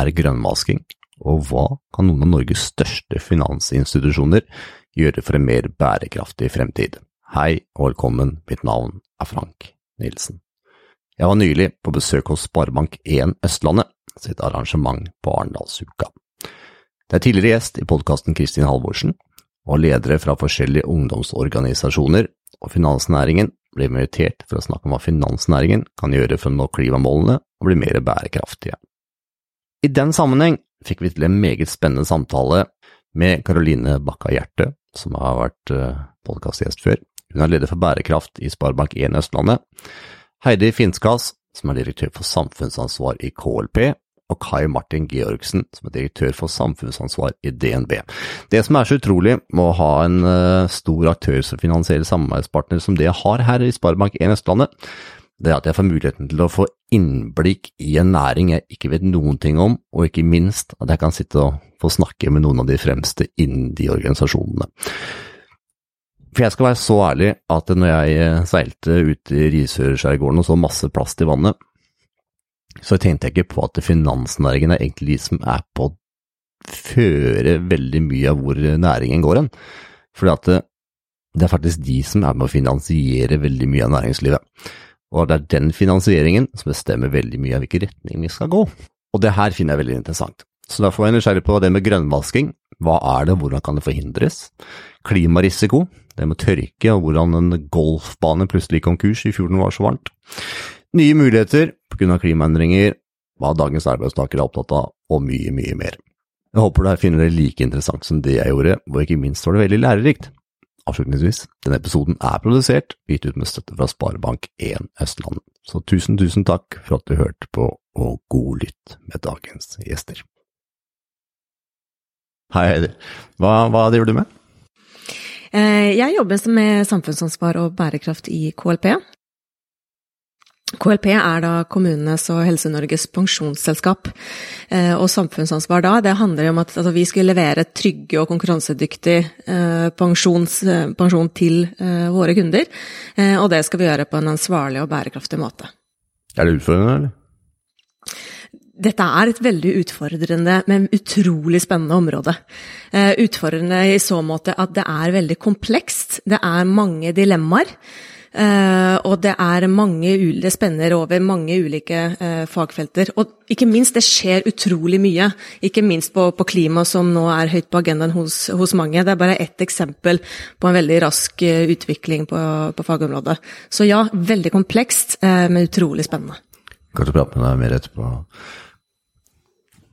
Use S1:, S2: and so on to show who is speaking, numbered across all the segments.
S1: Er grønnvasking, og hva kan noen av Norges største finansinstitusjoner gjøre for en mer bærekraftig fremtid? Hei og velkommen, mitt navn er Frank Nilsen. Jeg var nylig på besøk hos Sparebank1 Østlandet sitt arrangement på Arendalsuka. Det er tidligere gjest i podkasten Kristin Halvorsen, og ledere fra forskjellige ungdomsorganisasjoner og finansnæringen ble invitert for å snakke om hva finansnæringen kan gjøre for å nå klimamålene og bli mer bærekraftige. I den sammenheng fikk vi til en meget spennende samtale med Caroline Bakka Hjerte, som har vært podkastgjest før. Hun er leder for bærekraft i Sparebank1 Østlandet. Heidi Finskas, som er direktør for samfunnsansvar i KLP, og Kai Martin Georgsen, som er direktør for samfunnsansvar i DNB. Det som er så utrolig med å ha en uh, stor aktør som finansierer samarbeidspartner som det jeg har her i Sparebank1 Østlandet, det er at jeg får muligheten til å få innblikk i en næring jeg ikke vet noen ting om, og ikke minst at jeg kan sitte og få snakke med noen av de fremste innen de organisasjonene. For jeg skal være så ærlig at når jeg seilte ut i Risørskjærgården og så masse plast i vannet, så tenkte jeg ikke på at finansnæringen er egentlig de som er på å føre veldig mye av hvor næringen går hen. Fordi at det, det er faktisk de som er med å finansiere veldig mye av næringslivet. Og det er den finansieringen som bestemmer veldig mye av hvilken retning vi skal gå. Og det her finner jeg veldig interessant. Så derfor er jeg nysgjerrig på det med grønnvasking. Hva er det, hvordan kan det forhindres? Klimarisiko, det med tørke og hvordan en golfbane plutselig konkurs i fjorden var så varmt. Nye muligheter pga. klimaendringer, hva dagens arbeidstakere er opptatt av, og mye, mye mer. Jeg håper du finner det like interessant som det jeg gjorde, og ikke minst var det veldig lærerikt. Avslutningsvis, denne episoden er produsert, og gitt ut med støtte fra Sparebank1 Østlandet. Så tusen, tusen takk for at du hørte på, og god lytt med dagens gjester. Hei, Heidi. Hva, hva driver du med?
S2: Jeg jobber med samfunnsansvar og bærekraft i KLP. KLP er da kommunenes og Helse-Norges pensjonsselskap. Og samfunnsansvar da, det handler om at altså, vi skal levere trygge og konkurransedyktig pensjons, pensjon til våre kunder. Og det skal vi gjøre på en ansvarlig og bærekraftig måte.
S1: Er det utfordrende, eller?
S2: Dette er et veldig utfordrende, men utrolig spennende område. Utfordrende i så måte at det er veldig komplekst. Det er mange dilemmaer. Uh, og det er mange Det spenner over mange ulike uh, fagfelter. Og ikke minst, det skjer utrolig mye. Ikke minst på, på klima, som nå er høyt på agendaen hos, hos, mange. Det er bare ett eksempel på en veldig rask uh, utvikling på, på, fagområdet. Så ja, veldig komplekst, men utrolig spennende.
S1: Kan du prate med deg mer etterpå?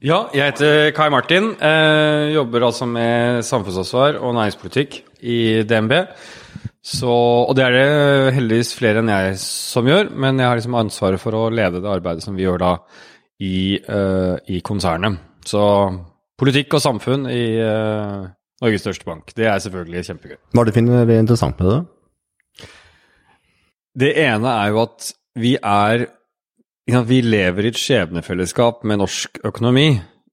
S3: Ja, jeg heter Kai Martin. jobber altså med samfunnsansvar og næringspolitikk i DNB. Så, og det er det heldigvis flere enn jeg som gjør, men jeg har liksom ansvaret for å lede det arbeidet som vi gjør da i, uh, i konsernet. Så politikk og samfunn i uh, Norges største bank, det er selvfølgelig kjempegøy.
S1: Hva er det finner vi interessant med det?
S3: Det ene er jo at vi er Vi lever i et skjebnefellesskap med norsk økonomi.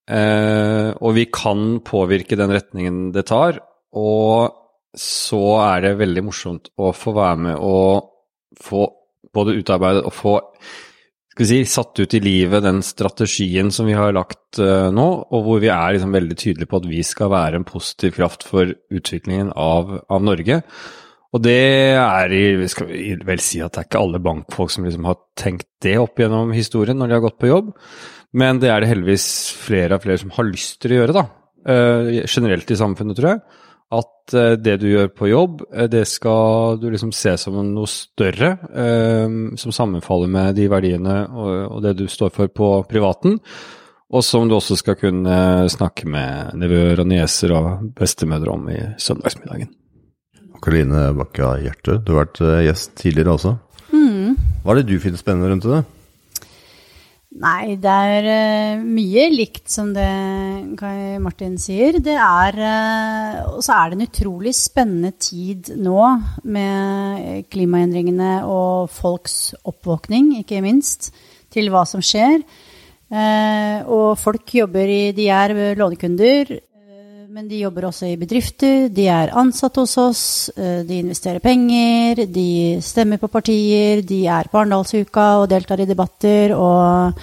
S3: Uh, og vi kan påvirke den retningen det tar. Og så er det veldig morsomt å få være med og få både utarbeidet og få skal vi si, satt ut i livet den strategien som vi har lagt uh, nå, og hvor vi er liksom veldig tydelige på at vi skal være en positiv kraft for utviklingen av, av Norge. Og det er i skal vel si at det er ikke alle bankfolk som liksom har tenkt det opp gjennom historien når de har gått på jobb, men det er det heldigvis flere og flere som har lyst til å gjøre, da. Uh, generelt i samfunnet, tror jeg at eh, det du gjør på jobb, eh, det skal du liksom se som noe større, eh, som sammenfaller med de verdiene og, og, det du står for på privaten. Og som du også skal kunne snakke med nevøer og nieser og bestemødre om i søndagsmiddagen.
S1: Karoline Bakka Hjerte, du har vært gjest tidligere også.
S4: Mm.
S1: Hva er det du finner spennende rundt det?
S4: Nei, det er uh, mye likt som det Kai Martin sier. Det er uh, Og så er det en utrolig spennende tid nå med klimaendringene og folks oppvåkning, ikke minst, til hva som skjer. Uh, og folk jobber i De er lånekunder, men de jobber også i bedrifter. De er ansatt hos oss, de investerer penger, de stemmer på partier, de er på Arendalsuka og deltar i debatter. Og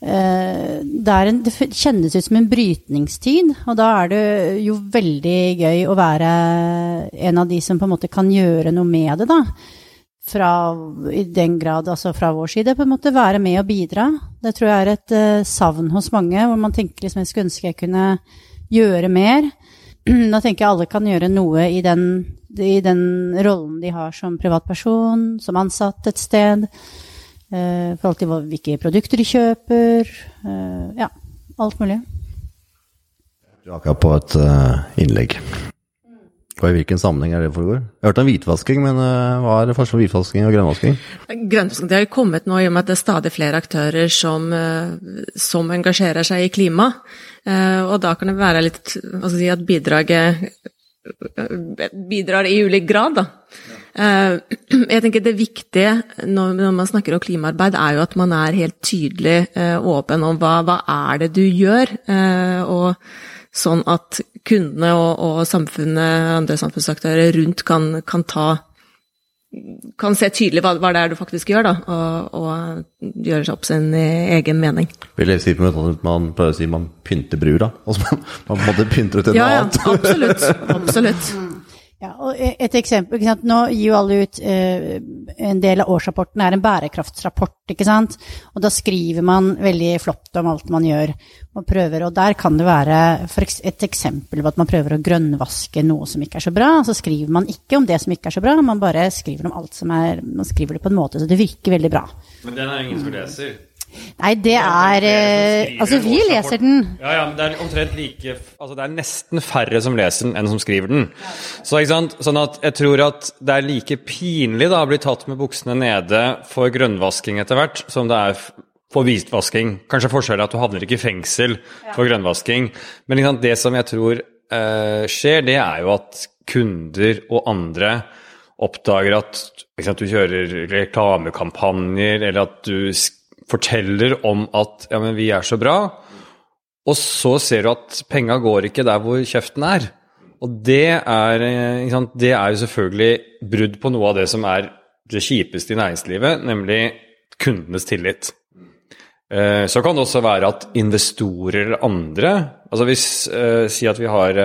S4: eh, det, en, det, kjennes ut som en brytningstid, og da er det jo veldig gøy å være en av de som på en måte kan gjøre noe med det, da. Fra, I den grad, altså fra vår side, på en måte være med og bidra. Det tror jeg er et uh, savn hos mange, hvor man tenker liksom jeg skulle ønske jeg kunne gjøre mer. Da tenker jeg alle kan gjøre noe i den, i den rollen de har som privatperson, som ansatt et sted. Uh, I forhold til hvilke produkter de kjøper. Uh, ja, alt mulig.
S1: Du har akkurat på et uh, innlegg. Og I hvilken sammenheng er det foregår? Jeg har hørt om hvitvasking, men hva er det forskjell på hvitvasking og grønnvasking?
S2: Grønnvasking det har kommet nå i og med at det er stadig flere aktører som, som engasjerer seg i klima. Og da kan det være litt hva skal jeg si, at bidraget bidrar i ulik grad, da. Ja. jeg tenker Det viktige når man snakker om klimaarbeid, er jo at man er helt tydelig eh, åpen om hva, hva er det du gjør, eh, og sånn at kundene og, og samfunnet, andre samfunnsaktører rundt kan, kan ta kan se tydelig hva, hva, det er du faktisk gjør, da, og, og gjøre seg opp sin egen mening.
S1: Vil jeg si på at Man prøver å si man pynter brura? Altså man, man måtte pynte ut en
S2: ja? Ja, absolutt. absolutt.
S4: Ja, og et eksempel, Nå gir jo alle ut eh, En del av årsrapporten er en bærekraftsrapport, ikke sant. Og da skriver man veldig flott om alt man gjør og prøver. Og der kan det være et eksempel på at man prøver å grønnvaske noe som ikke er så bra. Så skriver man ikke om det som ikke er så bra, man bare skriver om alt som er Man skriver det på en måte så det virker veldig bra.
S3: Men den er ingen som leser?
S4: Nei, det er eh, Altså, vi leser den.
S3: Ja, ja, men det er omtrent like Altså, det er nesten færre som leser den enn som skriver den. Så, ikke sant? Sånn at jeg tror at det er like pinlig da å bli tatt med buksene nede for grønnvasking etter hvert, som det er for hvitvasking. Kanskje forskjellen er at du havner ikke i fengsel for grønnvasking. Men sant, det som jeg tror uh, skjer, det er jo at kunder og andre oppdager at sant, du kjører reklamekampanjer, eller at du forteller om at ja, men vi er så bra, og så ser du at penga går ikke der hvor kjeften er. Og det er, det er jo selvfølgelig brudd på noe av det som er det kjipeste i næringslivet, nemlig kundenes tillit. Eh, så kan det også være at investorer eller andre altså hvis uh, Si at vi har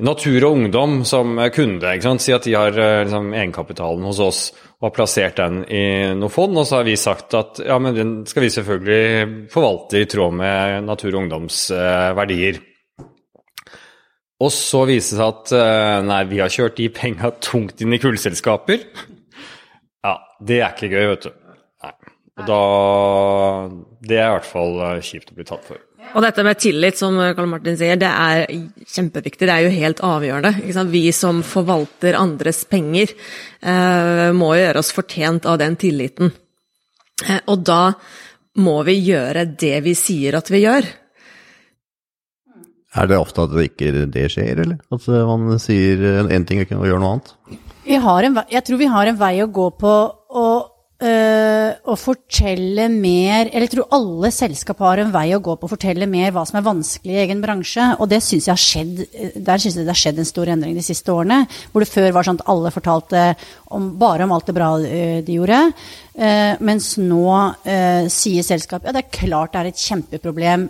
S3: Natur og Ungdom som kunde. Si at de har liksom, egenkapitalen hos oss og har plassert den i noe fond. Og så har vi sagt at ja, men den skal vi selvfølgelig forvalte i tråd med Natur og Ungdoms eh. Og så viser det seg at eh, nei, vi har kjørt de penga tungt inn i kullselskaper. Ja, det er ikke gøy, vet du. Nei. Og da Det er i hvert fall eh, kjipt å bli tatt for.
S2: Og dette med tillit, som Karl Martin sier, det er kjempeviktig. Det er jo helt avgjørende. Vi som forvalter andres penger, eh, må gjøre oss fortjent av den tilliten. Eh, og da må vi gjøre det vi sier at vi gjør.
S1: Er det ofte at det ikke det skjer, eller? At man sier én ting og gjør noe annet?
S4: En, jeg tror vi har en vei å gå på. og Uh, å fortelle mer Eller jeg tror alle selskap har en vei å gå på å fortelle mer hva som er vanskelig i egen bransje. Og det syns jeg har skjedd Der synes jeg det har skjedd en stor endring de siste årene. Hvor det før var sånn at alle fortalte om, bare om alt det bra uh, de gjorde. Uh, mens nå sier selskap ja, det er klart det er et kjempeproblem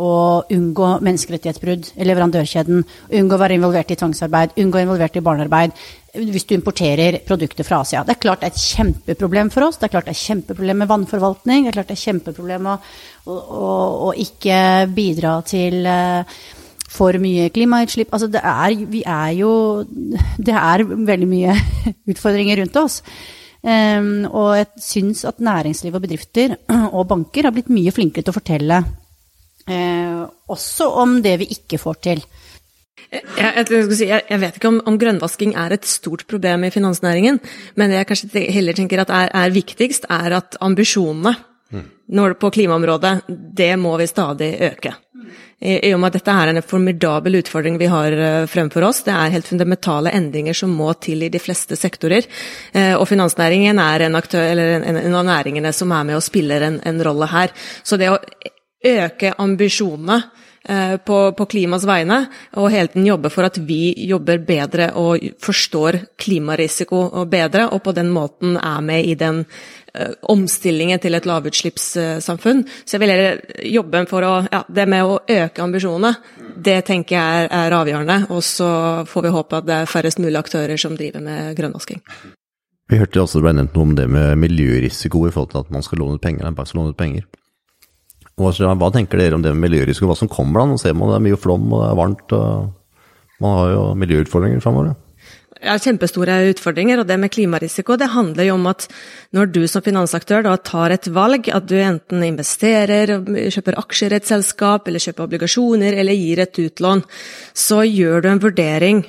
S4: å unngå menneskerettighetsbrudd i leverandørkjeden. Unngå å være involvert i tvangsarbeid, unngå å være involvert i barnearbeid hvis du importerer produkter fra Asia. Det er klart det er et kjempeproblem for oss. Det er klart det er kjempeproblem med vannforvaltning. Det er klart det er kjempeproblem å, å, å, ikke bidra til uh, for mye klimautslipp. Altså det er, vi er jo Det er veldig mye utfordringer rundt oss. Um, og jeg syns at næringsliv og bedrifter og banker har blitt mye flinkere til å fortelle uh, også om det vi ikke får til.
S2: Jeg, jeg, jeg, vet ikke om, om, grønnvasking er et stort problem i finansnæringen, men det jeg kanskje heller tenker at er, er viktigst, er at ambisjonene mm. når, på klimaområdet, det må vi stadig øke. I, I, og med at dette er en formidabel utfordring vi har uh, fremfor oss. Det er helt fundamentale endringer som må til i de fleste sektorer. Uh, og finansnæringen er en, aktør, en, en, en, av næringene som er med og spiller en, en rolle her. Så det å øke ambisjonene Eh, på, på, klimas vegne, og hele tiden jobbe for at vi jobber bedre og forstår klimarisiko bedre, og på den måten er med i den eh, omstillingen til et lavutslippssamfunn. Så jeg vil heller jobbe for å Ja, det med å øke ambisjonene, det tenker jeg er, er avgjørende. Og så får vi håpe at det er færrest mulig aktører som driver med grønnvasking.
S1: Vi hørte også det ble nevnt noe om det med miljørisiko i forhold til at man skal låne ut penger. En bank skal låne ut penger. Så, hva tenker dere om det med miljørisiko, hva som kommer da? Nå ser man det er mye flom og det er varmt. og Man har jo miljøutfordringer framover.
S2: Ja, kjempestore utfordringer, og det med klimarisiko det handler jo om at når du som finansaktør da tar et valg, at du enten investerer, kjøper aksjer i et selskap, eller kjøper obligasjoner, eller gir et utlån, så gjør du en vurdering.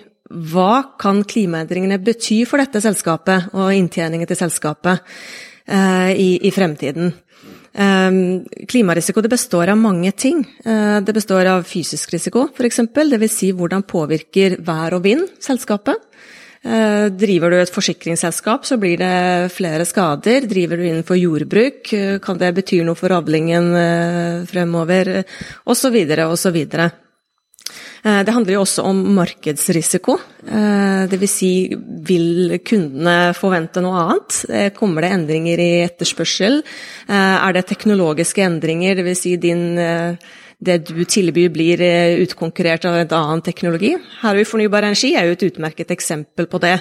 S2: Hva kan klimaendringene bety for dette selskapet, og inntjeningen til selskapet, eh, i, i fremtiden? Um, klimarisiko det består av mange ting. Uh, det består av fysisk risiko, f.eks. Dvs. Si hvordan påvirker vær og vind selskapet. Uh, driver du et forsikringsselskap, så blir det flere skader. Driver du innenfor jordbruk, uh, kan det bety noe for avlingen fremover, osv., osv. Eh, det handler jo også om markedsrisiko. Eh, Dvs. Si, vil kundene forvente noe annet? Eh, kommer det endringer i etterspørsel? Er det teknologiske endringer, dvs. Si din det du tilbyr blir utkonkurrert av en annen teknologi. Her vi fornybar energi, er jo et utmerket eksempel på det.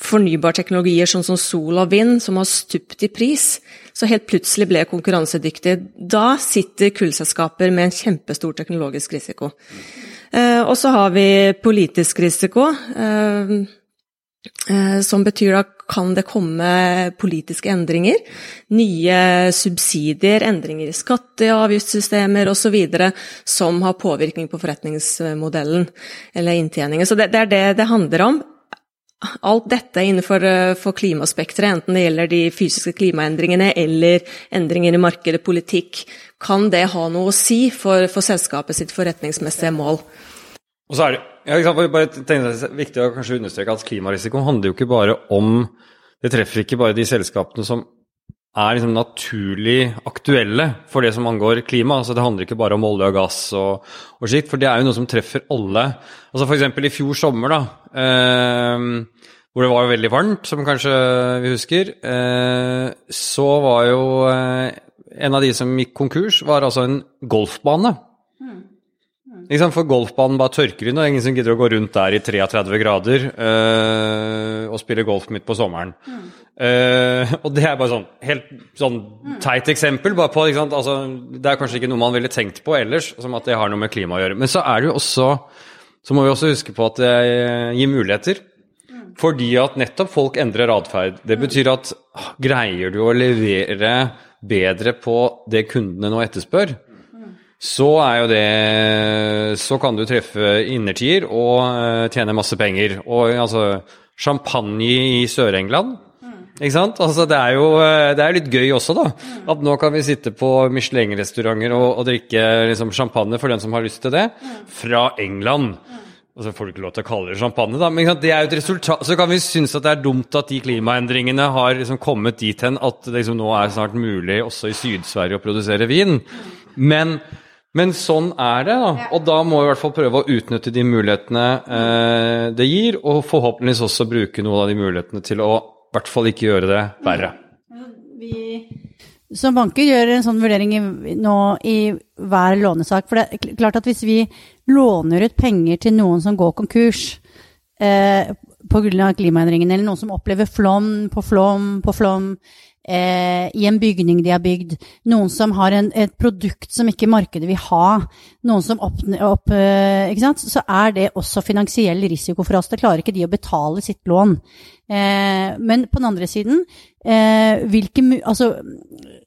S2: Fornybarteknologier sånn som sol og vind, som har stupt i pris, så helt plutselig ble konkurransedyktige. Da sitter kullselskaper med en kjempestor teknologisk risiko. Eh, og så har vi politisk risiko, eh, eh, som betyr da kan det komme politiske endringer. Nye subsidier, endringer i skatte- og avgiftssystemer osv. som har påvirkning på forretningsmodellen eller inntjeningen. Så det, det er det det handler om alt dette innenfor eh, klimaspekteret, enten det gjelder de fysiske klimaendringene eller endringer i markedet, politikk, kan det ha noe å si for, for selskapet sitt forretningsmessige mål?
S3: Og så er det, ja, bare det er viktig å kanskje understreke at klimarisiko handler jo ikke bare om Det treffer ikke bare de selskapene som er liksom naturlig aktuelle for det som angår klima. Altså det handler ikke bare om olje og gass og, og slikt, for det er jo noe som treffer alle. Altså F.eks. i fjor sommer, da, eh, hvor det var veldig varmt, som kanskje vi husker, eh, så var jo eh, en av de som gikk konkurs, var altså en golfbane. For golfbanen bare tørker inn, og ingen som gidder å gå rundt der i 33 grader øh, og spille golf midt på sommeren. Mm. Uh, og det er bare sånn helt sånn teit eksempel. bare på, altså, Det er kanskje ikke noe man ville tenkt på ellers, som at det har noe med klima å gjøre. Men så er det jo også så må vi også huske på at det gir muligheter. Fordi at nettopp folk endrer atferd. Det betyr at greier du å levere bedre på det kundene nå etterspør, så er jo det Så kan du treffe innertier og uh, tjene masse penger. Og altså Champagne i Sør-England ikke sant? Altså, det er jo eh, det er litt gøy også, da. At nå kan vi sitte på Michelin-restauranter og, og, drikke liksom, champagne for den som har lyst til det, fra England. Og så får du ikke lov til å kalle det champagne, da. Men det er jo et resultat. Så kan vi synes at det er dumt at de klimaendringene har liksom kommet dit hen at det liksom nå er snart mulig også i Syd-Sverige å produsere vin. Men, men, sånn er det, da. Og da må vi i hvert fall prøve å utnytte de mulighetene eh, det gir, og forhåpentligvis også bruke noen av de mulighetene til å i hvert fall ikke gjøre det verre.
S4: Vi som banker gjør en sånn vurdering i, nå i hver lånesak. For det er klart at hvis vi låner ut penger til noen som går konkurs eh, pga. klimaendringene, eller noen som opplever flom på flom på flom eh, i en bygning de har bygd, noen som har en, et produkt som ikke markedet vil ha, noen som opp, opp eh, ikke sant? så er det også finansiell risiko for oss. Da klarer ikke de å betale sitt lån. Eh, men på den andre siden, eh, hvilke Altså,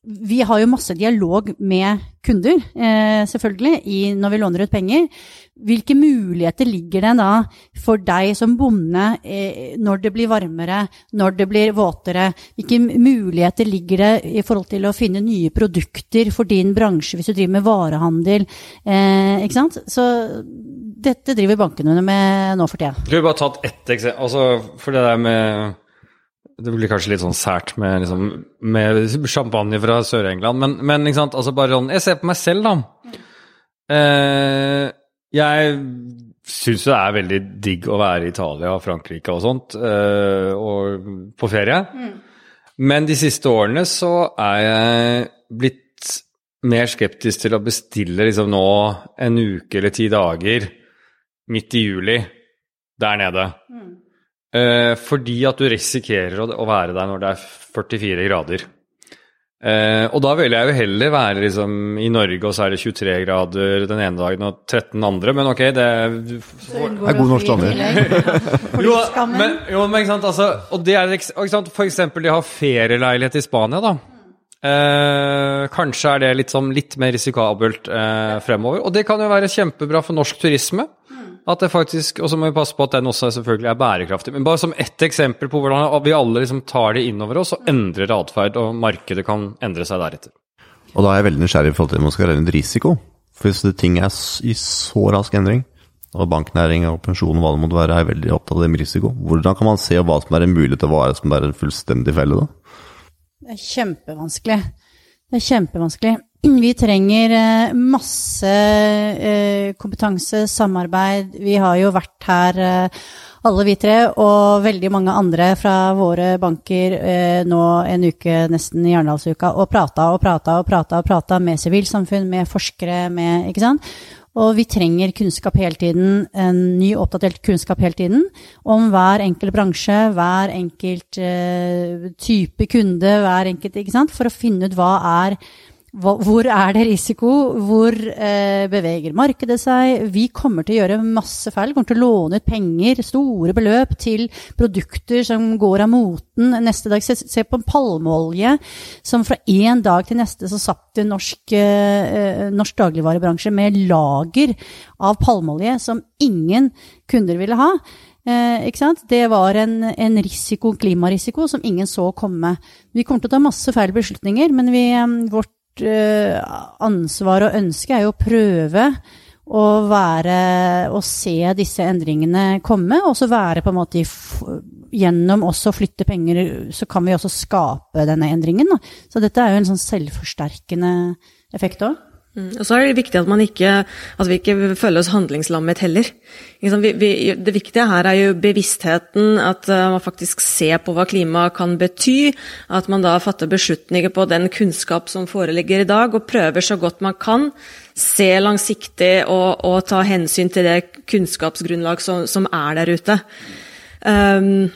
S4: vi har jo masse dialog med kunder, eh, selvfølgelig, når vi låner ut penger. Hvilke muligheter ligger det da for deg som bonde eh, når det blir varmere, når det blir våtere? Hvilke muligheter ligger det i forhold til å finne nye produkter for din bransje hvis du driver med varehandel? Eh, ikke sant? Så dette driver bankene med nå for tida.
S3: Skal vi bare ta ett eksempel? Altså, for det der med det blir kanskje litt sånn sært med, liksom, med champagne fra Sør-England, men, men altså bare sånn Jeg ser på meg selv, da. Eh, jeg syns det er veldig digg å være i Italia og Frankrike og sånt, eh, og på ferie. Mm. Men de siste årene så er jeg blitt mer skeptisk til å bestille liksom nå en uke eller ti dager midt i juli der nede. Eh, fordi at du risikerer å, å være der når det er 44 grader. Eh, og da vil jeg jo heller være liksom i Norge, og så er det 23 grader den ene dagen og 13 den andre, men ok, det
S4: er,
S1: Det er god norsk standard.
S3: Jo, men, jo, men ikke sant, altså, og det er ikke sant, for eksempel de har ferieleilighet i Spania, da. Eh, kanskje er det litt, sånn, litt mer risikabelt eh, fremover. Og det kan jo være kjempebra for norsk turisme. At det faktisk, Og så må vi passe på at den også selvfølgelig er bærekraftig. Men bare som ett eksempel på hvordan vi alle liksom tar det innover oss og endrer atferd, og markedet kan endre seg deretter.
S1: Og da er jeg veldig nysgjerrig i forhold til om man skal regne risiko. For hvis det ting er i så rask endring, og banknæring og pensjon og hva det måtte være, er veldig opptatt av det med risiko, hvordan kan man se hva som er en mulighet til hva er som er en fullstendig felle, da?
S4: Det er kjempevanskelig. Det er kjempevanskelig. Vi trenger eh, masse eh, kompetanse, samarbeid. Vi har jo vært her, eh, alle vi tre, og veldig mange andre fra våre banker nå en uke nesten i Arendalsuka, og prata og prata og prata og prata med sivilsamfunn, med forskere, med Ikke sant? Og vi trenger kunnskap hele tiden, en ny oppdatert kunnskap hele tiden, om hver enkelt bransje, hver enkelt uh, type kunde, hver enkelt, ikke sant, for å finne ut hva er hvor er det risiko? Hvor eh, beveger markedet seg? Vi kommer til å gjøre masse feil. Vi kommer til å låne ut penger, store beløp, til produkter som går av moten neste dag. Se, se på palmeolje, som fra én dag til neste så satt det norsk, eh, norsk dagligvarebransje med lager av palmeolje som ingen kunder ville ha. Eh? Det var en, en risiko, klimarisiko som ingen så komme. Vi kommer til å ta masse feil beslutninger, men vi, eh, vårt eh, ansvar og ønske er jo å prøve å være å se disse endringene komme, og så være på en måte gjennom også å flytte penger, så kan vi også skape denne endringen. Da. Så dette er jo en sånn selvforsterkende effekt òg.
S2: Mm. Og så er det viktig at, ikke, at vi ikke føler oss handlingslammet heller. Det viktige her er jo bevisstheten, at uh, man faktisk ser på hva klima kan bety. At man da fatter beslutninger på den kunnskap som foreligger i dag, og prøver så godt man kan se langsiktig og, og ta hensyn til det kunnskapsgrunnlag som, som er der ute. Um,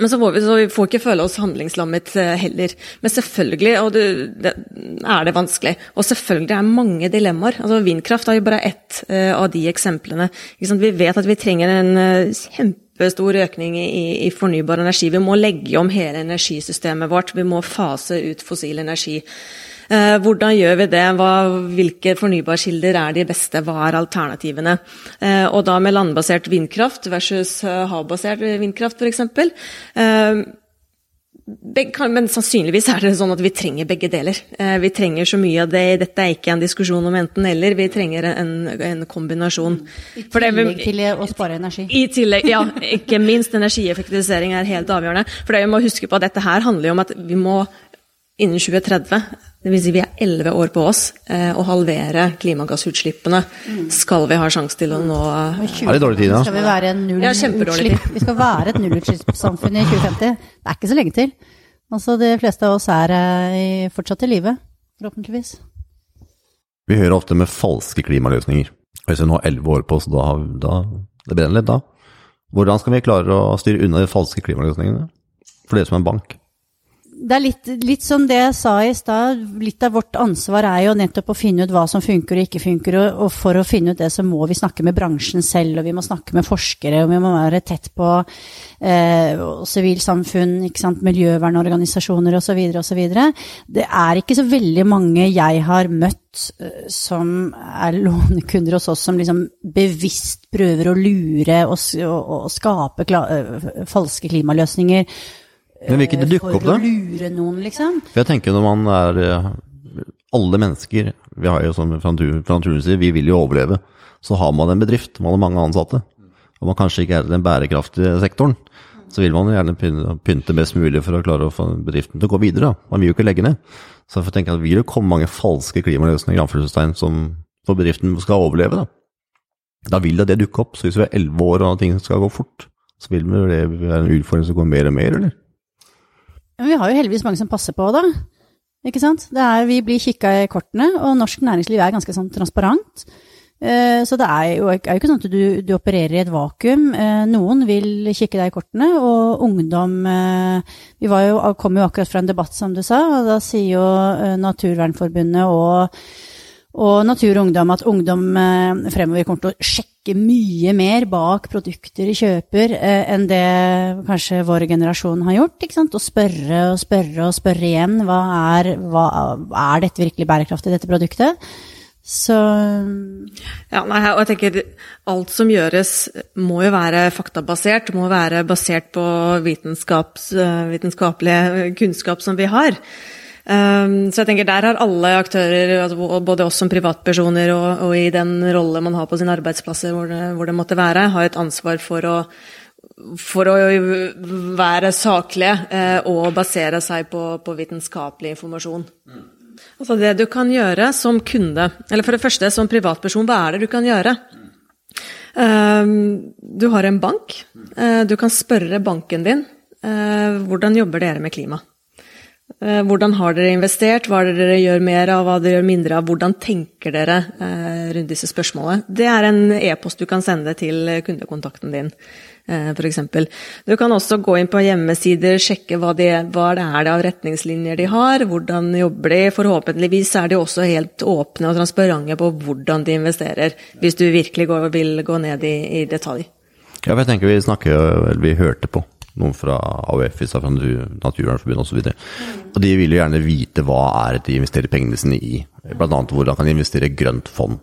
S2: men så, vi, så vi får ikke føle oss handlingslammet eh, heller. Men selvfølgelig og det, det, er det vanskelig. Og selvfølgelig er det mange dilemmaer. Altså, vindkraft er jo bare ett uh, av de eksemplene. Vi vet at vi trenger en uh, kjempestor økning i, i, fornybar energi. Vi må legge om hele energisystemet vårt. Vi må fase ut fossil energi. Eh, hvordan gjør vi det? Hva, hvilke fornybarkilder er de beste? Hva er alternativene? Eh, og da med landbasert vindkraft versus eh, havbasert vindkraft, f.eks. Men sannsynligvis er det sånn at vi trenger begge deler. Vi trenger så mye av det. Dette er ikke en diskusjon om enten-eller, vi trenger en, en kombinasjon.
S4: I tillegg til å spare energi.
S2: I tillegg, ja. Ikke minst energieffektivisering er helt avgjørende. For det vi må huske på at dette her handler jo om at vi må innen 2030 Dvs. Si vi er elleve år på oss eh, å halvere klimagassutslippene. Skal vi ha sjanse til å nå
S1: Er det dårlig tid, da?
S4: Skal vi være null
S2: Ja,
S4: utslipp? Vi skal være et nullutslippssamfunn i 2050. Det er ikke så lenge til. Altså, de fleste av oss er eh, fortsatt i live, forhåpentligvis.
S1: Vi hører ofte med falske klimaløsninger. Hvis vi nå har elleve år på oss, da, da det brenner litt da. Hvordan skal vi klare å styre unna de falske klimaløsningene? For dere som er en bank.
S4: Det er litt, litt som det jeg sa i stad. Litt av vårt ansvar er jo nettopp å finne ut hva som funker og ikke funker. Og, og for å finne ut det, så må vi snakke med bransjen selv, og vi må snakke med forskere, og vi må være tett på eh, sivilsamfunn, ikke sant, miljøvernorganisasjoner osv. osv. Det er ikke så veldig mange jeg har møtt eh, som er lånekunder hos oss, som liksom bevisst prøver å lure og, og, og skape kla, eh, falske klimaløsninger.
S1: Men vil ikke det dukke opp, da?
S4: For å lure noen, liksom.
S1: For jeg tenker når man er eh, Alle mennesker, vi har jo som fra natur- fra naturens side, vi vil jo overleve. Så har man en bedrift, man har mange ansatte, og man kanskje ikke er i den bærekraftige sektoren, så vil man gjerne pynte, best mulig for å klare å få bedriften til å gå videre. Da. Man vil jo ikke legge ned. Så jeg tenker at det vil jo komme mange falske klimaløsninger anførselstegn, som for bedriften skal overleve. Da. da vil da det dukke opp. Så hvis vi er elleve år og ting skal gå fort, så vil det være en utfordring som går mer og mer, eller?
S4: Men vi har jo heldigvis mange som passer på, da. Ikke sant? Er, vi blir kikka i kortene, og norsk næringsliv er ganske sånn transparent. Eh, så det er jo, er ikke sånn at du, du, opererer i et vakuum. Eh, noen vil kikke deg i kortene, og ungdom eh, Vi jo, kom jo akkurat fra en debatt, som du sa, og da sier jo Naturvernforbundet og, og Natur og Ungdom at ungdom fremover kommer til å sjekke mye mer bak produkter de kjøper enn det kanskje vår generasjon har gjort. ikke sant? Og spørre og spørre og spørre igjen. Hva er, hva, er dette virkelig bærekraftig, dette produktet? Så
S2: Ja, nei, og jeg tenker alt som gjøres må jo være faktabasert, må være basert på vitenskapelig kunnskap som vi har. Um, så jeg tenker der har alle aktører, altså både oss som privatpersoner og, og i den rolle man har på sine arbeidsplasser hvor det, hvor det måtte være, har et ansvar for å, for å være saklige eh, og basere seg på, på vitenskapelig informasjon. Altså det du kan gjøre som kunde, eller for det første som privatperson, hva er det du kan gjøre? Ehm, du har en bank. Eh, du kan spørre banken din eh, hvordan jobber dere med klima? Eh, hvordan har dere investert, hva er det dere gjør mer av, hva dere gjør mindre av? Hvordan tenker dere rundt disse spørsmålene? Det er en e-post du kan sende til kundekontakten din. Eh, f.eks. Du kan også gå inn på hjemmesider, sjekke hva, de, hva det er av retningslinjer de har, hvordan jobber de. Forhåpentligvis er de også helt åpne og transparente på hvordan de investerer, hvis du virkelig går, vil gå ned i, i detalj.
S1: Ja, jeg tenker vi snakker, eller vi hørte på noen fra AUF, fra Naturvernforbundet osv. Mm. og de vil jo gjerne vite hva er det de investerer pengene sine i. Bl.a. hvordan kan de investere i grønt fond.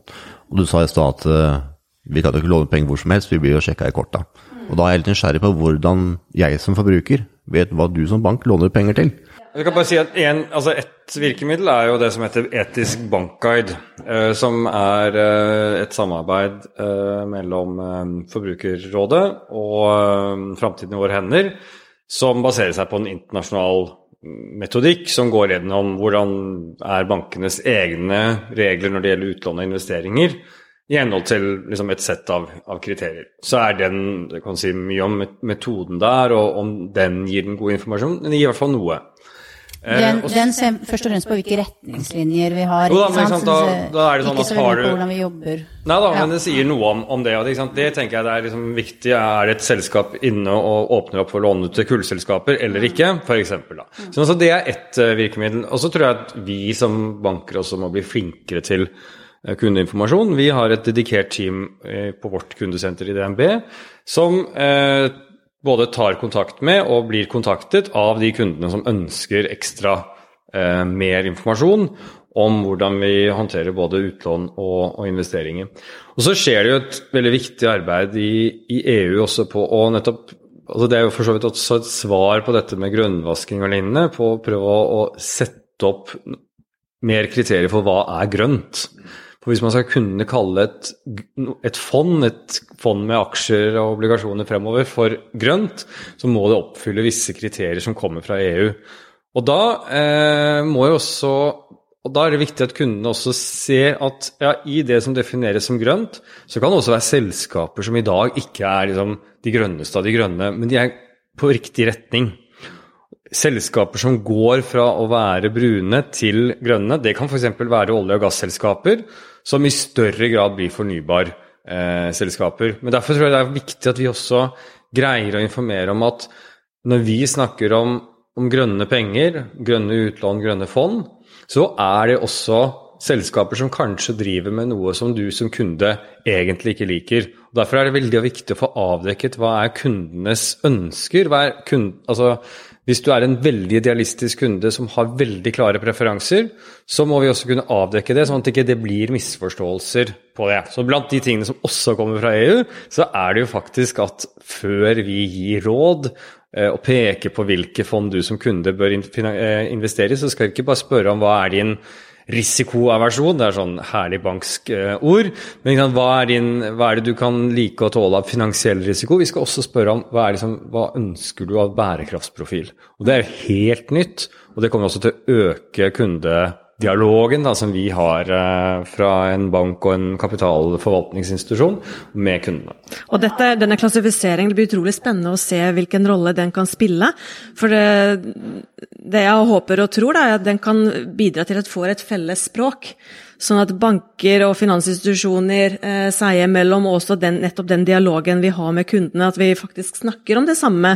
S1: Og du sa i stad at uh, vi kan jo ikke låne penger hvor som helst, vi blir jo sjekka i korta. Og da er jeg litt nysgjerrig på hvordan jeg som forbruker vet hva du som bank låner penger til.
S3: Jeg kan bare si at en, altså Et virkemiddel er jo det som heter Etisk bankguide, eh, som er eh, et samarbeid eh, mellom Forbrukerrådet og Framtiden i våre hender, som baserer seg på en internasjonal metodikk som går gjennom hvordan er bankenes egne regler når det gjelder utlån og investeringer i henhold til liksom, et sett av, av, kriterier. Så er den Det kan si mye om metoden der, og om den gir den god informasjon. Den gir i hvert fall noe.
S4: Eh, den, eh, den ser først og fremst på hvilke retningslinjer vi har.
S3: Da, ikke, sant? Da, da er det sånn
S4: ikke så veldig på hvordan vi jobber.
S3: Nei da, ja. men det sier noe om, om det. Det, det, tenker jeg det er liksom viktig. Er det et selskap inne og åpner opp for å låne ut til kullselskaper eller ikke, f.eks. Så altså, det er ett uh, virkemiddel. Og så tror jeg at vi som banker også må bli flinkere til Eh, kundeinformasjon. Vi har et dedikert team eh, på vårt kundesenter i DNB som eh, både tar kontakt med og blir kontaktet av de kundene som ønsker ekstra mer informasjon om hvordan vi håndterer både utlån og, og, investeringer. Og Så skjer det jo et veldig viktig arbeid i, i EU også på å nettopp altså Det er jo for så vidt også et svar på dette med grønnvasking og lignende, på å prøve å, å sette opp mer kriterier for hva er grønt. For hvis man skal kunne kalle et, et, fond, et fond med aksjer og obligasjoner fremover, for grønt, så må det oppfylle visse kriterier som kommer fra EU. Og da eh, må jo også og Da er det viktig at kundene også ser at ja, i det som defineres som grønt, så kan det også være selskaper som i dag ikke er liksom, de grønneste av de grønne, men de er på riktig retning selskaper som går fra å være brune til grønne. Det kan f.eks. være olje- og gasselskaper som i større grad blir fornybarselskaper. Eh, Men derfor tror jeg det er viktig at vi også greier å informere om at når vi snakker om, om grønne penger, grønne utlån, grønne fond, så er det også selskaper som kanskje driver med noe som du som kunde egentlig ikke liker. Og derfor er det veldig viktig å få avdekket hva er kundenes ønsker. Hva er kund, altså, hvis du er en veldig idealistisk kunde som har veldig klare preferanser, så må vi også kunne avdekke det, sånn at det ikke blir misforståelser på det. Så blant de tingene som også kommer fra EU, så er det jo faktisk at før vi gir råd eh, og peker på hvilke fond du som kunde bør eh, investere i, så skal vi ikke bare spørre om hva er din risikoaversjon, det er sånn herlig banksk uh, ord. Men hva er, din, hva er, det du kan like å tåle av finansiell risiko? Vi skal også spørre om hva, liksom, hva ønsker du av bærekraftsprofil. Og Det er helt nytt, og det kommer også til å øke kunde dialogen da, som vi har eh, fra en bank og en kapitalforvaltningsinstitusjon med kundene.
S2: Og dette, denne klassifiseringen det blir utrolig spennende å se hvilken rolle den kan spille. For det, det jeg håper og tror, da, er at den kan bidra til at får et felles språk. Sånn at banker og finansinstitusjoner eh, seg imellom, og også den, nettopp den dialogen vi har med kundene, at vi faktisk snakker om det samme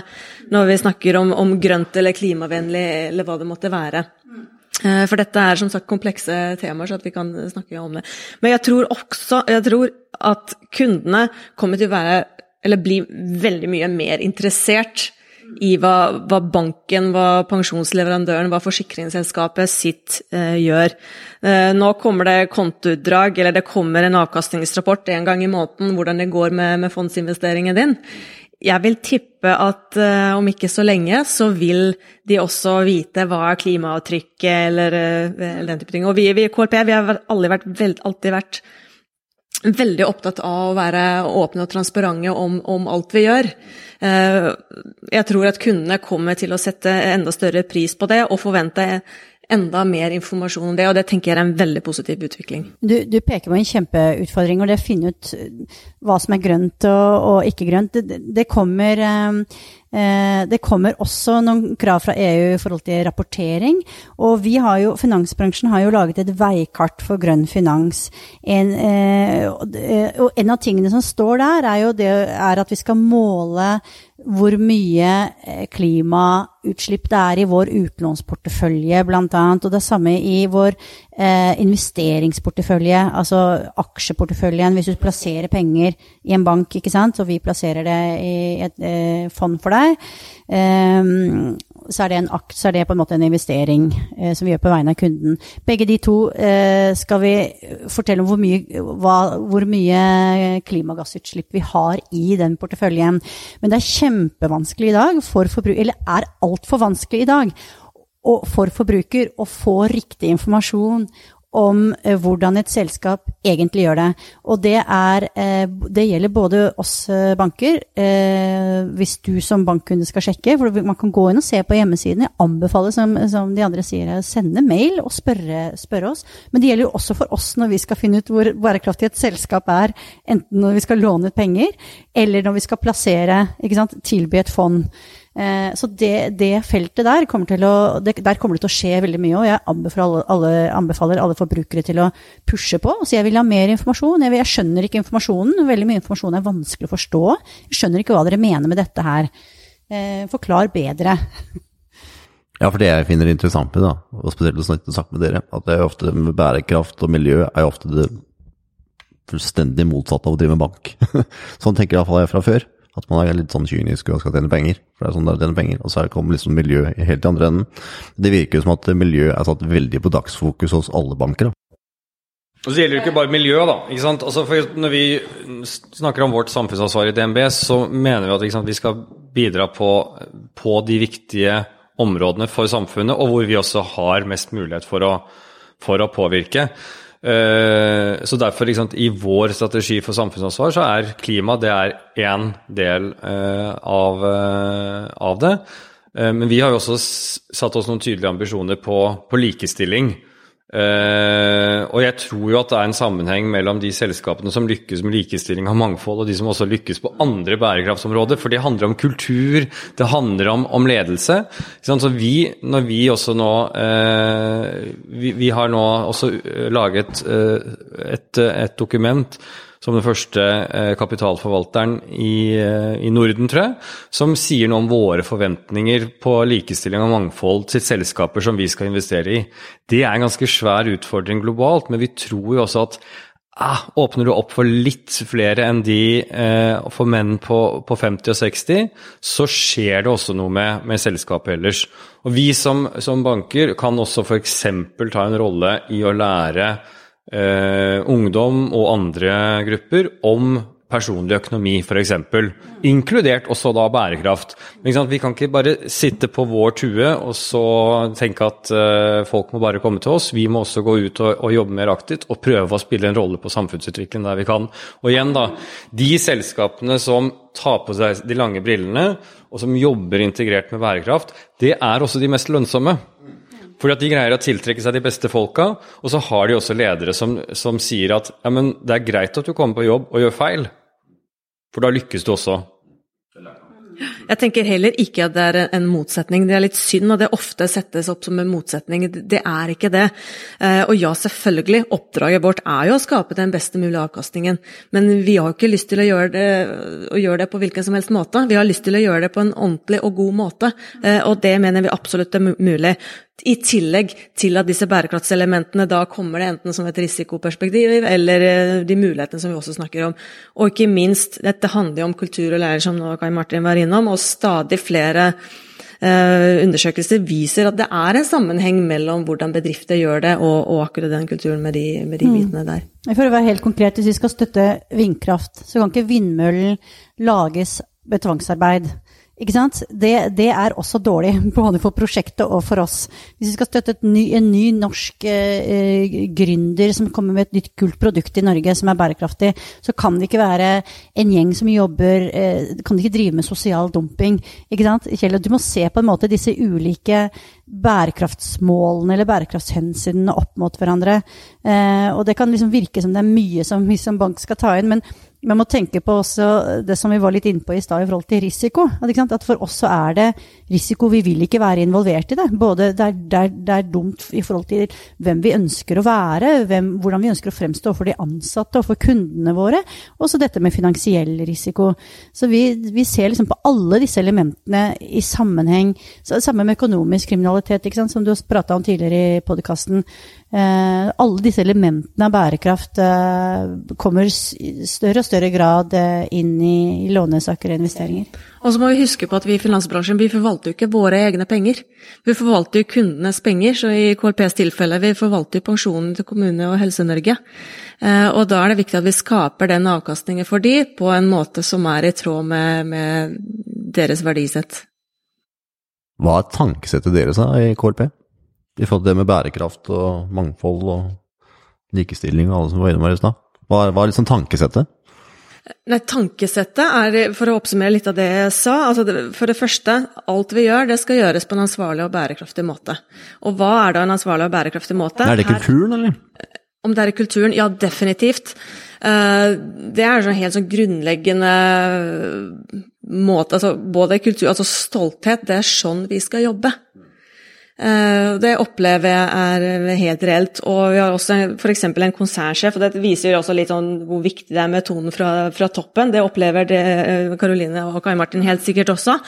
S2: når vi snakker om, om grønt eller klimavennlig eller hva det måtte være. Eh, for dette er som sagt komplekse temaer, så at vi kan snakke om det. Men jeg tror også jeg tror at kundene kommer til å være, eller bli veldig mye mer interessert i hva, hva banken, hva pensjonsleverandøren, hva forsikringsselskapet sitt eh, gjør. Eh, nå kommer det kontoutdrag, eller det kommer en avkastningsrapport en gang i måneden hvordan det går med, med fondsinvesteringen din jeg vil tippe at uh, om ikke så lenge, så vil de også vite hva er klimaavtrykket eller, uh, eller, den type ting. Og vi i KLP vi har vært, veld, alltid vært, veldig opptatt av å være åpne og transparente om, om alt vi gjør. Uh, jeg tror at kundene kommer til å sette enda større pris på det og forvente enda mer informasjon om det, og det tenker jeg er en veldig positiv utvikling.
S4: Du, du peker på en kjempeutfordring, og det å finne ut hva som er grønt og, og ikke grønt. Det, det kommer eh, Eh, det kommer også noen krav fra EU i forhold til rapportering. Og vi har jo, finansbransjen har jo laget et veikart for grønn finans. En, eh, og en av tingene som står der, er jo det er at vi skal måle hvor mye eh, klimautslipp det er i vår utlånsportefølje, bl.a. Og det samme i vår eh, investeringsportefølje, altså aksjeporteføljen. Hvis du plasserer penger i en bank, ikke sant, og vi plasserer det i et eh, fond for deg, eh, så er, akt, så er, det på en måte en investering eh, som vi gjør på vegne av kunden. Begge de to eh, skal vi fortelle om hvor mye, hva, hvor mye, klimagassutslipp vi har i den porteføljen. Men det er kjempevanskelig i dag for eller er altfor vanskelig i dag, for forbruker å få riktig informasjon om eh, hvordan et selskap egentlig gjør det. Og det, er, eh, det gjelder både oss eh, banker, hvis du som bankkunde skal sjekke. For man kan gå inn og se på hjemmesiden. Jeg anbefaler, som, som de andre sier, å sende mail og spørre, spørre, oss. Men det gjelder jo også for oss når vi skal finne ut hvor bærekraftig et selskap er. Enten når vi skal låne ut penger, eller når vi skal plassere, tilby et fond. Eh, så det, det, feltet der kommer, å, det, der kommer det til å skje veldig mye. Og jeg anbefaler alle, anbefaler alle, forbrukere til å pushe på. Så jeg vil ha mer informasjon. Jeg, vil, jeg, skjønner ikke informasjonen. Veldig mye informasjon er vanskelig å forstå. Jeg skjønner ikke hva dere mener med dette her. Eh, forklar bedre.
S1: Ja, for det jeg finner interessant med, da, og spesielt å snakke med dere, at det er ofte med bærekraft og miljø er jo ofte det fullstendig motsatte av å drive med bank. sånn tenker iallfall jeg fra før. At man er litt sånn kynisk og skal tjene penger. For det er sånn det er å tjene penger. Og så kommer liksom miljø helt i andre enden. Det virker jo som at miljø er satt veldig på dagsfokus hos alle banker. da.
S3: Og så gjelder det ikke bare miljø, da. ikke sant? Altså når vi snakker om vårt samfunnsansvar i DNB, så mener vi at sant, vi skal bidra på, på, de viktige områdene for samfunnet, og hvor vi også har mest mulighet for å, for å påvirke. Eh, så derfor, sant, i vår strategi for samfunnsansvar, så er klima det er én del uh, av, uh, av, det. men vi har jo også satt oss noen tydelige ambisjoner på, på likestilling. Uh, og jeg tror jo at det er en sammenheng mellom de selskapene som lykkes med likestilling og mangfold, og de som også lykkes på andre bærekraftsområder. For det handler om kultur, det handler om, om ledelse. Så vi, når vi også nå uh, vi, vi, har nå også laget uh, et, et dokument som den første eh, kapitalforvalteren i, eh, i, Norden, tror jeg, som sier noe om våre forventninger på likestilling og mangfold til selskaper som vi skal investere i. Det er en ganske svær utfordring globalt, men vi tror jo også at ah, åpner du opp for litt flere enn de eh, for menn på, på, 50 og 60, så skjer det også noe med, med selskapet ellers. Og vi som, som banker kan også f.eks. ta en rolle i å lære eh, ungdom og andre grupper om personlig økonomi, f.eks. Inkludert også da bærekraft. Vi kan ikke bare sitte på vår tue og så tenke at uh, folk må bare komme til oss. Vi må også gå ut og, og, jobbe mer aktivt og prøve å spille en rolle på samfunnsutvikling der vi kan. Og igjen, da. De selskapene som tar på seg de lange brillene, og som jobber integrert med bærekraft, det er også de mest lønnsomme. Fordi at de greier å tiltrekke seg de beste folka, og så har de også ledere som, som sier at ja, men det er greit at du kommer på jobb og gjør feil, for da lykkes du også.
S2: Jeg tenker heller ikke at det er en motsetning. Det er litt synd at det ofte settes opp som en motsetning. Det er ikke det. Eh, og ja, selvfølgelig, oppdraget vårt er jo å skape den beste mulige avkastningen. Men vi har ikke lyst til å gjøre, det, å gjøre det på hvilken som helst måte. Vi har lyst til å gjøre det på en ordentlig og god måte. Eh, og det mener vi absolutt er mulig. I tillegg til at disse bærekraftselementene da kommer det enten som et risikoperspektiv, eller eh, de mulighetene som vi også snakker om. Og ikke minst, dette handler jo om kultur og lærer, som nå Kai Martin var innom, og stadig flere eh, undersøkelser viser at det er en sammenheng mellom hvordan bedrifter gjør det, og, og akkurat den kulturen med de, med de mm. bitene der.
S4: For å være helt konkret, hvis vi skal støtte vindkraft, så kan ikke vindmøllen lages ved tvangsarbeid. Ikke sant? Det, det, er også dårlig, både for prosjektet og for oss. Hvis vi skal støtte ny, en ny norsk eh, gründer som kommer med et nytt kult produkt i Norge som er bærekraftig, så kan det ikke være en gjeng som jobber eh, Kan ikke drive med sosial dumping? Ikke sant? Kjell, du må se på en måte disse ulike bærekraftsmålene eller bærekraftshensynene opp mot hverandre. Eh, og det kan liksom virke som det er mye som, som bank skal ta inn, men man må tenke på også det som vi var litt inne på i stad i forhold til risiko. At for oss så er det risiko. Vi vil ikke være involvert i det. Både det er, det er, det er dumt i forhold til hvem vi ønsker å være, hvem, hvordan vi ønsker å fremstå for de ansatte og for kundene våre. Og så dette med finansiell risiko. Så vi, vi ser liksom på alle disse elementene i sammenheng. Så, samme med økonomisk kriminalitet, som du har prata om tidligere i podkasten. Eh, alle disse elementene av bærekraft eh, kommer i større og større grad eh, inn i, i lånesaker og investeringer.
S2: Og så må vi huske på at vi i finansbransjen vi forvalter jo ikke våre egne penger. Vi forvalter jo kundenes penger, så i KLPs tilfelle vi forvalter pensjonen til Kommune- og Helse-Norge. Og da er det viktig at vi skaper den avkastningen for de på en måte som er i tråd med, med deres verdisett.
S1: Hva er tankesettet deres i KLP? I forhold til det med bærekraft og mangfold og likestilling og alle som var innom her i stad? Hva, er liksom tankesettet?
S2: Nei, Tankesettet er, for å oppsummere litt av det jeg sa altså For det første, alt vi gjør, det skal gjøres på en ansvarlig og bærekraftig måte. Og hva er da en ansvarlig og bærekraftig måte?
S1: Er det kulturen, eller?
S2: Om det er i kulturen? Ja, definitivt. Eh, det er en helt sånn grunnleggende måte altså Både kultur, altså stolthet, det er sånn vi skal jobbe. Eh, det opplever jeg er helt reelt. Og vi har også f.eks. en konsernsjef, og det viser også litt sånn hvor viktig det er med tonen fra, fra toppen. Det opplever Karoline og Kai Martin helt sikkert også.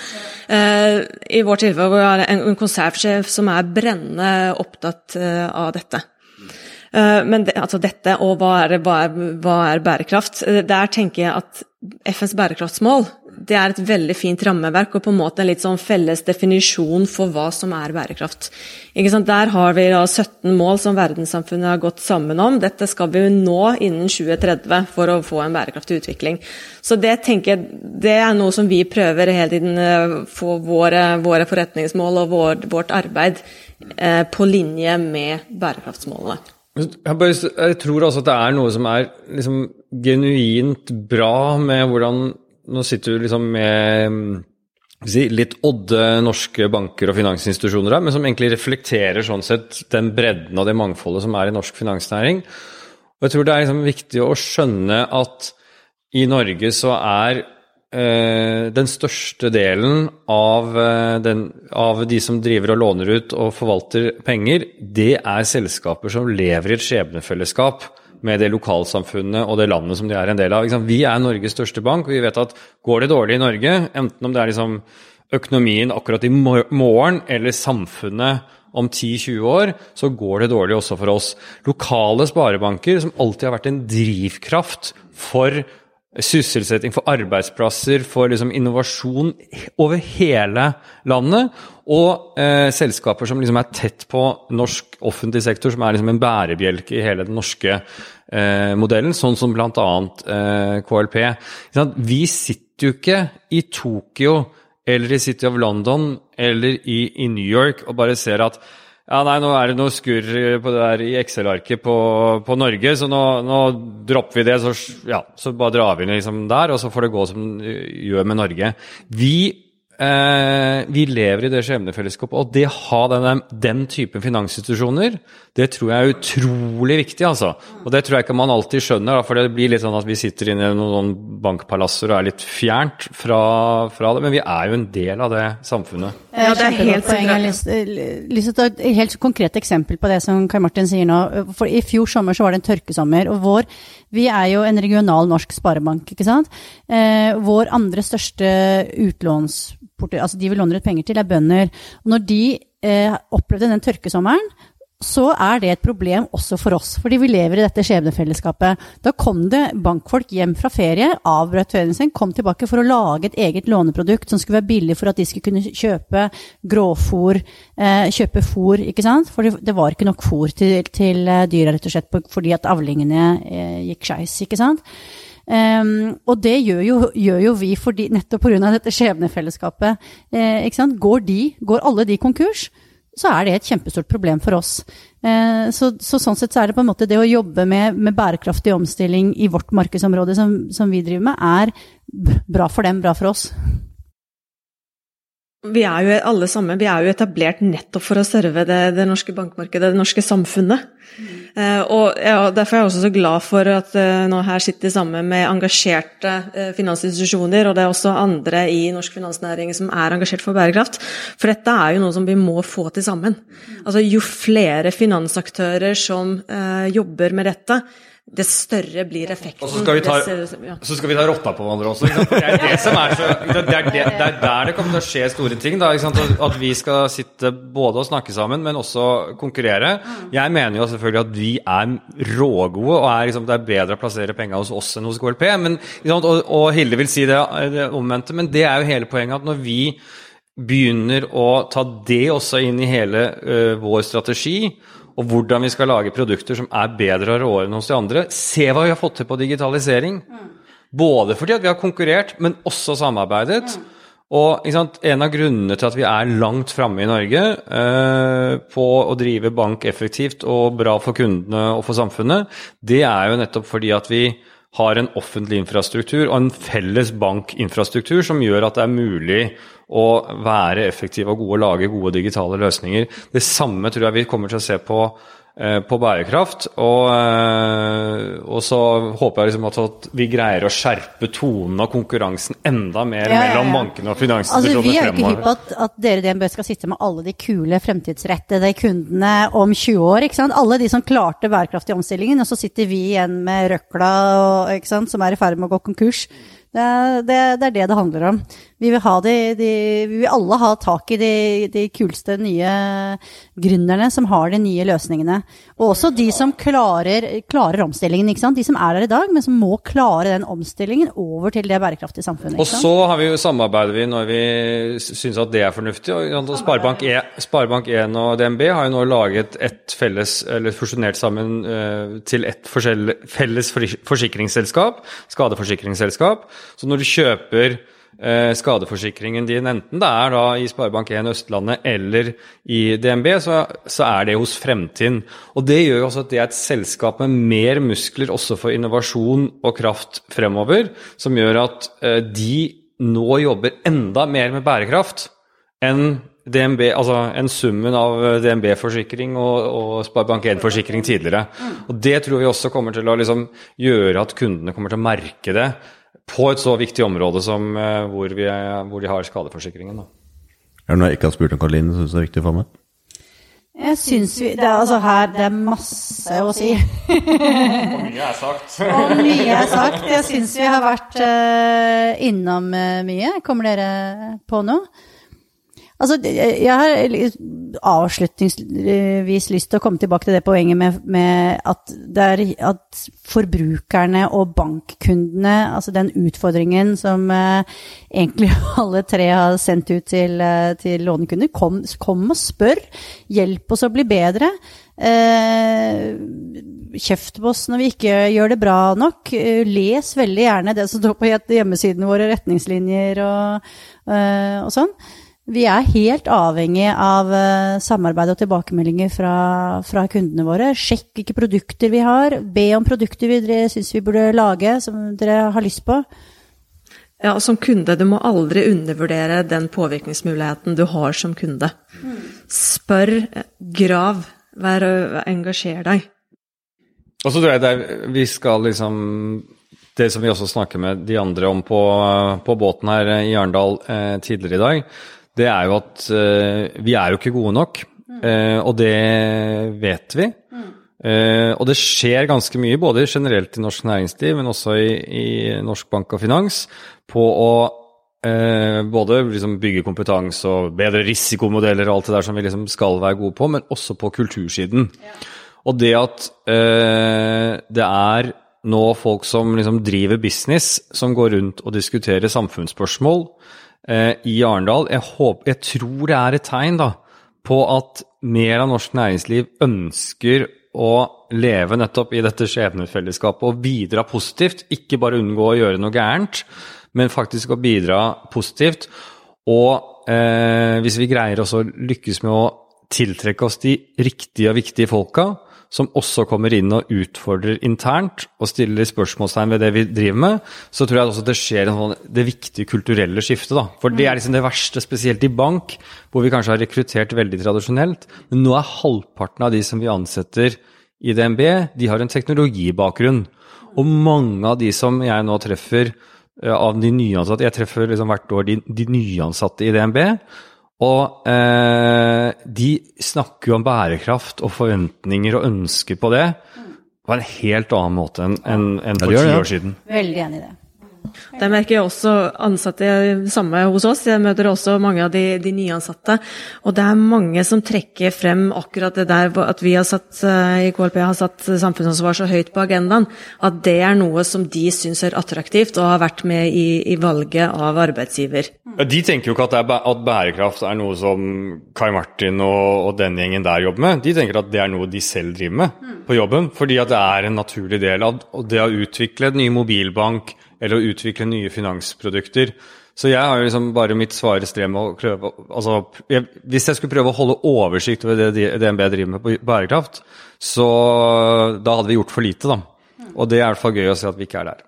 S2: Eh, I vårt tilfelle hvor vi en konsernsjef som er brennende opptatt eh, av dette. Men det, altså dette, og hva er, hva, er, hva er, bærekraft? Der tenker jeg at FNs bærekraftsmål det er et veldig fint rammeverk og på en måte en litt sånn felles definisjon for hva som er bærekraft. Der har vi da 17 mål som verdenssamfunnet har gått sammen om. Dette skal vi nå innen 2030 for å få en bærekraftig utvikling. Så det tenker jeg, det er noe som vi prøver hele tiden for få våre, våre forretningsmål og vår, vårt arbeid eh, på linje med bærekraftsmålene.
S3: Jeg, bare, jeg, tror også at det er noe som er liksom genuint bra med hvordan nå sitter du liksom med si, litt odde norske banker og finansinstitusjoner her, men som egentlig reflekterer sånn sett den bredden og det mangfoldet som er i norsk finansnæring. Og jeg tror det er liksom viktig å skjønne at i Norge så er eh, den største delen av, eh, den, av, de som driver og låner ut og forvalter penger, det er selskaper som lever i et skjebnefellesskap med det lokalsamfunnet og det landet som de er en del av. Vi er Norges største bank, og vi vet at går det dårlig i Norge, enten om det er liksom økonomien akkurat i morgen eller samfunnet om 10-20 år, så går det dårlig også for oss. Lokale sparebanker, som alltid har vært en drivkraft for sysselsetting, for arbeidsplasser, for liksom innovasjon over hele landet. Og eh, selskaper som liksom er tett på norsk offentlig sektor, som er liksom en bærebjelke i hele den norske eh, modellen, sånn som bl.a. Eh, KLP. Vi sitter jo ikke i Tokyo eller i City of London eller i, i New York og bare ser at ja, nei, nå er det noe skurr på det der i Excel-arket på, på, Norge, så nå, nå, dropper vi det. Så, ja, så bare drar vi liksom der, og så får det gå som det gjør med Norge. Vi eh, vi lever i det skjebnefellesskapet, og det å ha den, den typen finansinstitusjoner, det tror jeg er utrolig viktig, altså. Og det tror jeg ikke man alltid skjønner, da, for det blir litt sånn at vi sitter inne i noen bankpalasser og er litt fjernt fra, fra, det, men vi er jo en del av det samfunnet.
S4: Ja, det er helt poeng. Jeg har lyst til å ta et helt konkret eksempel på det som Kai Martin sier nå. For I fjor sommer så var det en tørkesommer, og vår Vi er jo en regional norsk sparebank, ikke sant. Eh, vår andre største utlånsporter, altså de vi låner ut penger til, er bønder. Når de eh, opplevde den tørkesommeren, så er det et problem også for oss, fordi vi lever i dette skjebnefellesskapet. Da kom det bankfolk hjem fra ferie, avbrøt ferien sin, kom tilbake for å lage et eget låneprodukt som skulle være billig for at de skulle kunne kjøpe grovfôr, eh, kjøpe fòr, ikke sant? For det var ikke nok fòr til, til eh, dyra, rett og slett, fordi at avlingene eh, gikk skeis, ikke sant? Um, og det gjør jo, gjør jo vi fordi, nettopp pga. dette skjebnefellesskapet. Eh, går, de, går alle de konkurs, så er det et kjempestort problem for oss. Eh, så, så, sånn sett så er det på en måte det å jobbe med, med bærekraftig omstilling i vårt markedsområde som, som, vi driver med, er bra for dem, bra for oss.
S2: Vi er jo alle sammen vi er jo etablert nettopp for å serve det, det norske bankmarkedet, det norske samfunnet. Mm. Eh, og ja, Derfor er jeg også så glad for at eh, nå her sitter sammen med engasjerte eh, finansinstitusjoner, og det er også andre i norsk finansnæring som er engasjert for bærekraft. For dette er jo noe som vi må få til sammen. Mm. Altså Jo flere finansaktører som jobber med dette, det større blir effekten.
S3: Og så skal vi ta, ja. skal vi ta rotta på hverandre også. Det er det er så Det er, det, det er der det kommer til å skje store ting. Da, At vi skal sitte både og snakke sammen, men også konkurrere. Jeg mener jo selvfølgelig at vi er rågode, og er, liksom, det er bedre å plassere penga hos oss enn hos KLP. Men, og, og, Hilde vil si det, det omvendte, men det er jo hele poenget at når vi begynner å ta det også inn i hele uh, vår strategi, og hvordan vi skal lage produkter som er bedre og råere enn hos de andre. Se hva vi har fått til på digitalisering. Mm. Både fordi at vi har konkurrert, men også samarbeidet. Mm. Og En av grunnene til at vi er langt framme i Norge eh, på å drive bank effektivt og bra for kundene og for samfunnet, det er jo nettopp fordi at vi har en offentlig infrastruktur og en felles bankinfrastruktur som gjør at det er mulig å være effektive og gode og lage gode digitale løsninger. Det samme tror jeg vi kommer til å se på, på bærekraft. Og, eh, og, så håper jeg liksom at, vi greier å skjerpe tonen og konkurransen enda mer ja, ja, ja. mellom bankene og finansinstitusjonene
S4: altså, Vi er jo ikke hypp på at, at, dere i DNB skal sitte med alle de kule, fremtidsrettede kundene om 20 år. ikke sant? Alle de som klarte bærekraftig omstillingen, og så sitter vi igjen med røkla og, ikke sant, som er i ferd med å gå konkurs. Det, det, det, er det det handler om. Vi vil, de, de, vi vil alle ha tak i de, de, kuleste nye gründerne som har de nye løsningene. Og også de som klarer, klarer omstillingen. De som er der i dag, men som må klare den omstillingen over til det bærekraftige samfunnet.
S3: Og så har vi samarbeider vi når vi syns at det er fornuftig. Sparebank, e, Sparebank1 og DNB har jo nå laget et felles, eller fusjonert sammen uh, til et felles forsikringsselskap, skadeforsikringsselskap. Så når du kjøper eh, skadeforsikringen din, enten det er da i Sparebank1 Østlandet eller i DNB, så, så, er det hos Fremtiden. Og Det gjør jo også at det er et selskap med mer muskler også for innovasjon og kraft fremover, som gjør at eh, de nå jobber enda mer med bærekraft enn DNB, altså en summen av DNB-forsikring og, og Sparebank1-forsikring tidligere. Og Det tror vi også kommer til å liksom gjøre at kundene kommer til å merke det på et så viktig område som uh, hvor, vi, hvor, de har skadeforsikringen. Da.
S1: Er det noe jeg ikke har spurt om, Karoline, syns du er viktig å få med?
S4: Jeg syns vi det er, altså her, det er masse å si.
S3: og mye er sagt.
S4: og mye er sagt. Jeg syns vi har vært uh, innom uh, mye. Kommer dere på noe? Altså, jeg har avslutningsvis lyst til å komme tilbake til det poenget med, med at, er, at, forbrukerne og bankkundene, altså den utfordringen som eh, egentlig alle tre har sendt ut til, eh, til lånekunder, kom, kom, og spør. Hjelp oss å bli bedre. Eh, kjeft på oss når vi ikke gjør det bra nok. Eh, les veldig gjerne det som står på hjemmesidene våre, retningslinjer og, eh, og sånn. Vi er helt avhengig av uh, samarbeid og tilbakemeldinger fra, fra, kundene våre. Sjekk hvilke produkter vi har. Be om produkter vi syns vi burde lage, som dere har lyst på.
S2: Ja, som kunde, du må aldri undervurdere den påvirkningsmuligheten du har som kunde. Spør, grav, vær, engasjer deg.
S3: Og så tror jeg det er, vi skal liksom Det som vi også snakker med de andre om på, på båten her i Arendal eh, tidligere i dag, det er jo at uh, vi er jo ikke gode nok. Eh, og det vet vi. Eh, og det skjer ganske mye, både generelt i norsk næringsliv, men også i, i norsk bank og finans, på å både liksom bygge kompetanse og bedre risikomodeller og alt det der som vi liksom skal være gode på, men også på kultursiden. Og det at det er nå folk som liksom driver business, som går rundt og diskuterer samfunnsspørsmål i Arendal, jeg, håper, jeg tror det er et tegn da, på at mer av norsk næringsliv ønsker å leve nettopp i dette skjebnefellesskapet og bidra positivt. Ikke bare unngå å gjøre noe gærent, men faktisk å bidra positivt. Og eh, hvis vi greier også å lykkes med å tiltrekke oss de riktige og viktige folka, som også kommer inn og utfordrer internt og stiller spørsmålstegn ved det vi driver med, så tror jeg også det skjer sånn, det viktige kulturelle skiftet. da. For det er liksom det verste, spesielt i bank, hvor vi kanskje har rekruttert veldig tradisjonelt. Men nå er halvparten av de som vi ansetter i DNB, de har en teknologibakgrunn. Og mange av de som jeg nå treffer eh, av de nyansatte Jeg treffer liksom hvert år de, de nyansatte i DNB. Og eh, de snakker jo om bærekraft og forventninger og ønsker på det på en helt annen måte enn enn- for
S1: Ja,
S3: ti
S1: det.
S3: år siden.
S4: Veldig enig i det.
S2: Det merker jeg også ansatte samme hos oss. Jeg møter også mange av de, de nyansatte. Og det er mange som trekker frem akkurat det der at vi har satt, eh, i KLP har satt samfunnsansvar så høyt på agendaen. At det er noe som de syns er attraktivt og har vært med i, i valget av arbeidsgiver.
S3: Ja, De tenker jo ikke at, er, at bærekraft er noe som Kai Martin og, og den gjengen der jobber med. De tenker at det er noe de selv driver med på jobben. Fordi at det er en naturlig del av det å utvikle en ny mobilbank eller å utvikle nye finansprodukter. Så jeg har jo liksom bare mitt svare strev med å prøve altså, jeg, Hvis jeg skulle prøve å holde oversikt over det DNB driver med på bærekraft, så da hadde vi gjort for lite, da. Og det er i hvert fall gøy å se at vi ikke er der.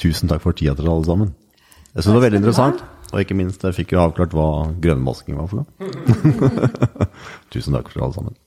S1: Tusen takk for tida til alle sammen. Jeg synes det var veldig interessant, og ikke minst jeg fikk jo avklart hva grønnmasking var for noe. Tusen takk for alle sammen.